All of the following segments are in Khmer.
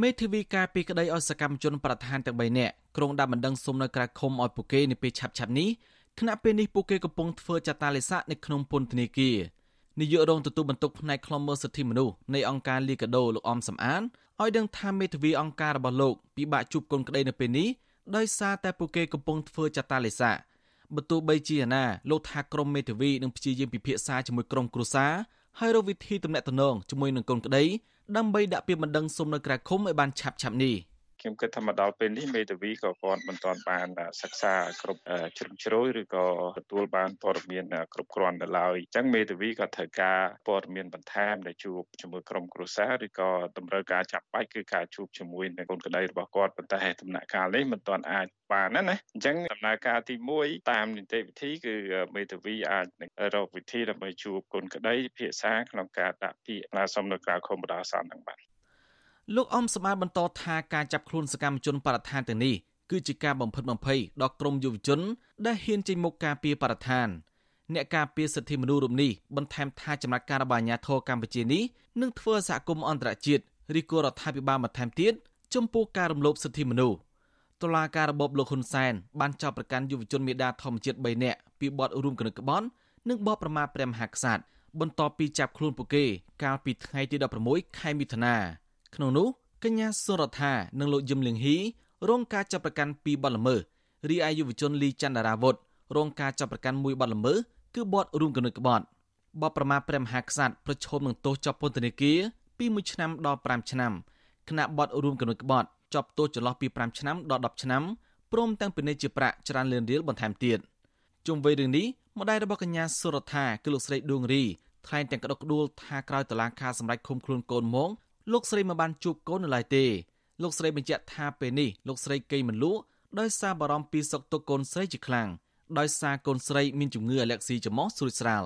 មេធាវីការពីក្តីឲ្យសកម្មជនប្រធានទាំង3នាក់ក្រុងដាក់បណ្ដឹងសុំនៅក្រៅឃុំឲ្យពួកគេនៅពេលឆាប់ឆាប់នេះខណៈពេលនេះពួកគេកំពុងធ្វើចតាលិស័កនៅក្នុងពន្ធនាគារនាយករងទទួលបន្ទុកផ្នែកខ្លំមើលសិទ្ធិមនុស្សនៃអង្គការលីកាដូលោកអំសំអានឲ្យដឹងថាមេធាវីអង្គការរបស់លោកពិបាកជួបកូនក្តីនៅពេលនេះដោយសារតែពួកគេកំពុងធ្វើចតាលិស័កបើទោះបីជាណាលោកថាក្រុមមេធាវីនឹងព្យាយាមពិភាក្សាជាមួយក្រុមគ្រួសារហើយរកវិធីទំនាក់ទំនងជាមួយនឹងកូនក្តី ដើម្បីដាក់ពាក្យបណ្ដឹងសុំនៅក្រៅឃុំឲ្យបានឆាប់ឆាប់នេះ ខ្ញុំគិតថាមកដល់ពេលនេះមេធាវីក៏គាត់មិនទាន់បានសិក្សាគ្រប់ជ្រុងជ្រោយឬក៏ទទួលបានព័ត៌មានគ្រប់គ្រាន់ទៅឡើយអញ្ចឹងមេធាវីក៏ត្រូវការព័ត៌មានបន្ថែមដែលជួបជាមួយក្រុមគ្រួសារឬក៏តម្រូវការចាប់បាច់គឺការជួបជាមួយនឹងកូនក្តីរបស់គាត់ប៉ុន្តែដំណាក់កាលនេះមិនទាន់អាចបានណាណាអញ្ចឹងដំណើរការទី1តាមនីតិវិធីគឺមេធាវីអាចរកវិធីដើម្បីជួបគុណក្តីភាសាក្នុងការដាក់ពាក្យឡាសុំនៅក្រៅខុំបដាសន្ននឹងបាទ លោកអំសម្បត្តិបន្តថាការចាប់ខ្លួនសកម្មជនបរិស្ថានទាំងនេះគឺជាការបំផិតបំភ័យដល់ក្រមយុវជន ដែលហ៊ានចេញមុខការពារបរិស្ថានអ្នកការពារសិទ្ធិមនុស្សរូបនេះបន្ថែមថាចំណាត់ការរបស់អាជ្ញាធរកម្ពុជានេះនឹងធ្វើសហគមន៍អន្តរជាតិឬក៏រដ្ឋាភិបាលបន្ថែមទៀតចំពោះការរំលោភសិទ្ធិមនុស្សតុលាការរបបលោកហ៊ុនសែនបានចោទប្រកាន់យុវជនមេដាធម្មជាតិ3នាក់ពីបទរួមគំនិតក្បត់និងបទប្រមាថព្រះមហាក្សត្របន្ទាប់ពីចាប់ខ្លួនពួកគេកាលពីថ្ងៃទី16ខែមិថុនា ក្នុងនោះកញ្ញាសុរដ្ឋានិងលោកយឹមលៀងហ៊ីរងការចាប់ប្រកាន់ពីបទល្មើសរីឯយុវជនលីច័ន្ទរាវុធរងការចាប់ប្រកាន់មួយបទល្មើសគឺបទរួមគំនិតក្បត់បទប្រមាថព្រះមហាក្សត្រប្រឈមនឹងទោសជាប់ពន្ធនាគារពី1ឆ្នាំដល់5ឆ្នាំគណៈបទរួមគំនិតក្បត់ជាប់ទោសចន្លោះពី5ឆ្នាំដល់10ឆ្នាំព្រមទាំងពិន័យជាប្រាក់ច្រើនលានរៀលបន្ថែមទៀតជុំវិញរឿងនេះម្ដាយរបស់កញ្ញាសុរដ្ឋាគឺលោកស្រីដួងរីថ្លែងទាំងក្តុកក្តួលថាក្រោយតឡាការសម្រេចឃុំខ្លួនកូនមក លោកស្រីមិនបានជួបកូននៅឡើយទេលោកស្រីបញ្ជាក់ថាពេលនេះលោកស្រីកេងមិនលក់ដោយសារបារម្ភពីសុខទុក្ខកូនស្រីជាខ្លាំងដោយសារកូនស្រីមានជំងឺអាឡែកស៊ីច្រមុះស្រួចស្រាល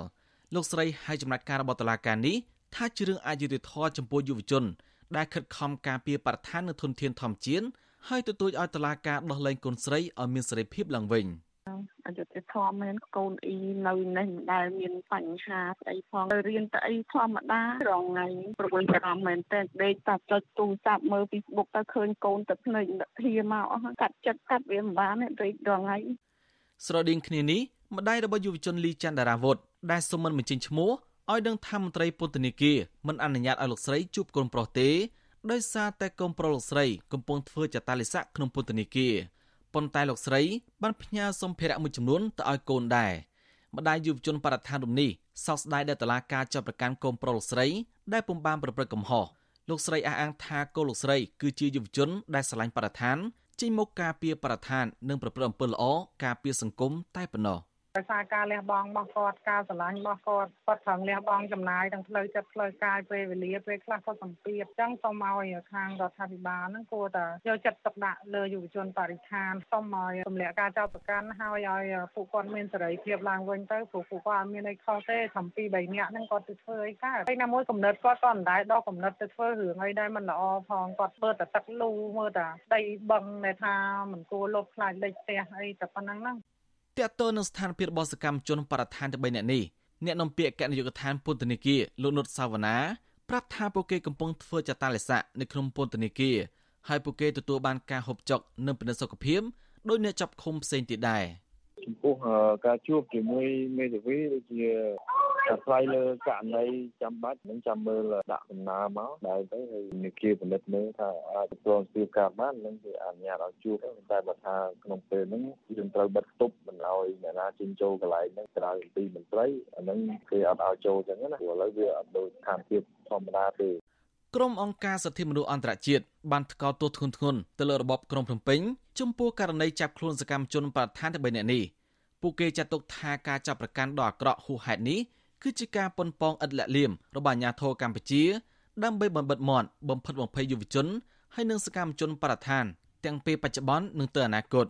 លោកស្រីឲ្យចំណាត់ការរបស់តុលាការនេះថាជារឿងអយុត្តិធម៌ចំពោះយុវជន ដែលខិតខំការពារបរិស្ថាននិងធនធានធម្មជាតិហើយទទូចឲ្យតុលាការដោះលែងកូនស្រីឲ្យមានសេរីភាពឡើងវិញ។ អយុធធម៌មែនកូនអ៊ីនៅនេះមិនដែលមានបញ្ហាស្អីផងទៅរៀនទៅអីធម្មតារងថ្ងៃប្រវល់បារម្ភមែនតែដេកតាចុចទូរស័ព្ទមើល Facebook ទៅឃើញកូនទៅភ្នែកធាមកអស់កាត់ចិត្តកាត់វាមិនបានទេរងថ្ងៃស្រដៀងគ្នានេះម្ដាយរបស់យុវជនលីច័ន្ទរាវុធដែលសុំមិនបញ្ចេញឈ្មោះឲ្យដឹងថាមន្ត្រីពន្ធនាគារមិនអនុញ្ញាតឲ្យលោកស្រីជួបកូនប្រុសទេដោយសារតែកូនប្រុសលោកស្រីកំពុងធ្វើចតាលិស័កក្នុងពន្ធនាគារ ប៉ុន្តែលោកស្រីបានផ្ញើសម្ភារៈមួយចំនួនទៅឲ្យកូនដែរម្ដាយយុវជនបរិស្ថានរំនេះសោកស្ដាយដែលតឡាការចាប់ប្រកាន់កូនប្រុសលោកស្រីដែលពុំបានប្រព្រឹត្តកំហុសលោកស្រីអះអាងថាកូនលោកស្រីគឺជាយុវជនដែលស្រឡាញ់បរិស្ថានចេញមុខការពារបរិស្ថាននិងប្រព្រឹត្តអំពើល្អការពារសង្គមតែប៉ុណ្ណោះ។ ដោយសារការលះបង់របស់គាត់ការស្រឡាញ់របស់គាត់គាត់ប្រឹងលះបង់ចំណាយទាំងផ្លូវចិត្តផ្លូវកាយពេលវេលាពេលខ្លះគាត់សម្ពាធអញ្ចឹងសូមឲ្យខាងរដ្ឋាភិបាលហ្នឹងគួរតែយកចិត្តទុកដាក់លើយុវជនបរិស្ថានសូមឲ្យទម្លាក់ការចោទប្រកាន់ហើយឲ្យពួកគាត់មានសេរីភាពឡើងវិញទៅព្រោះពួកគាត់អត់មានអីខុសទេធំពី3នាក់ហ្នឹងគាត់ទៅធ្វើអីកើតហើយណាមួយកំណត់គាត់ក៏មិនដែរដល់កំណត់ទៅធ្វើរឿងអីដែលមិនល្អផងគាត់ធ្វើតែទឹកលូមើលតែដីបឹងដែលថាមិនគួរលុបខ្លាចលេខផ្ទះអីតែប៉ុណ្ណឹងហ្នឹង តកតទៅនឹងស្ថានភាពរបស់សកម្មជនបរិស្ថានទាំង3នាក់នេះអ្នកនាំពាក្យអគ្គនាយកដ្ឋានពន្ធនាគារលោកនុតសាវណ្ណាប្រាប់ថាពួកគេកំពុងធ្វើចតាលិស័កនៅក្នុងពន្ធនាគារហើយពួកគេទទួលបានការហូបចុកនិងពិនិត្យសុខភាពដោយអ្នកចាប់ឃុំផ្សេងទៀតដែរចំពោះការជួបជាមួយមេធាវីដូចជា អាស្រ័យលើករណីចាំបាច់នឹងចាំមើលដាក់ដំណើរមកដែរទៅហើយនិគាពិនិត្យមើលថាអាចព្រមស្ទាបការបាននឹងគេអនុញ្ញាតឲ្យជួបតែបើថាក្នុងពេលហ្នឹងយើងត្រូវបិទទប់មិនឲ្យអ្នកណាជិញចូលកន្លែងហ្នឹងក្រៅពីមន្ត្រីអាហ្នឹងគេអត់ឲ្យចូលចឹងណាព្រោះឥឡូវវាអត់ដូចស្ថានភាពធម្មតាទេក្រុមអង្គការសិទ្ធិមនុស្សអន្តរជាតិបានថ្កោលទោសធ្ងន់ធ្ងរទៅលើរបបក្រុងភ្នំពេញចំពោះករណីចាប់ខ្លួនសកម្មជនបដិឋានទាំង3នាក់នេះពួកគេចាត់ទុកថាការចាប់ប្រកាន់ដ៏អាក្រក់ហួសហេតុនេះ គឺជាការប៉ុនប៉ងឥតលាក់លៀមរបស់អាជ្ញាធរកម្ពុជា ដើម្បីបំបិតមាត់បំផិតបំភ័យយុវជនហើយនិងសកម្មជនបរិស្ថាន ទាំងពេលបច្ចុប្បន្ននិងទៅអនាគត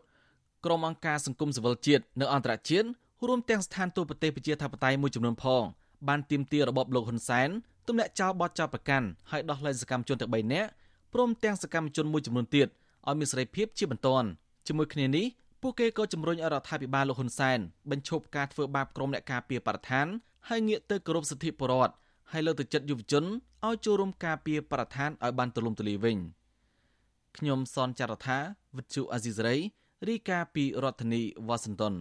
ក្រុមអង្គការសង្គមស៊ីវិលជាតិនិងអន្តរជាតិរួមទាំងស្ថានទូតប្រទេសប្រជាធិបតេយ្យមួយចំនួនផងបានទាមទាររបបលោកហ៊ុនសែនទម្លាក់ចោលបទចោទប្រកាន់ហើយដោះលែងសកម្មជនទាំង3នាក់ព្រមទាំងសកម្មជនមួយចំនួនទៀតឲ្យមានសេរីភាពជាបន្ទាន់ជាមួយគ្នានេះ ពួកគេក៏ជំរុញឲ្យរដ្ឋាភិបាលលោកហ៊ុនសែនបញ្ឈប់ការធ្វើបាបក្រុមអ្នកការពារបរិស្ថានហើយងាកទៅគោរពសិទ្ធិពលរដ្ឋហើយលើកទឹកចិត្តយុវជនឲ្យចូលរួមការពារបរិស្ថានឲ្យបានទូលំទូលាយវិញខ្ញុំសនចាររថាវិទ្យុអាស៊ីសេរីរាយការណ៍ពីរដ្ឋធានីវ៉ាស៊ីនតោន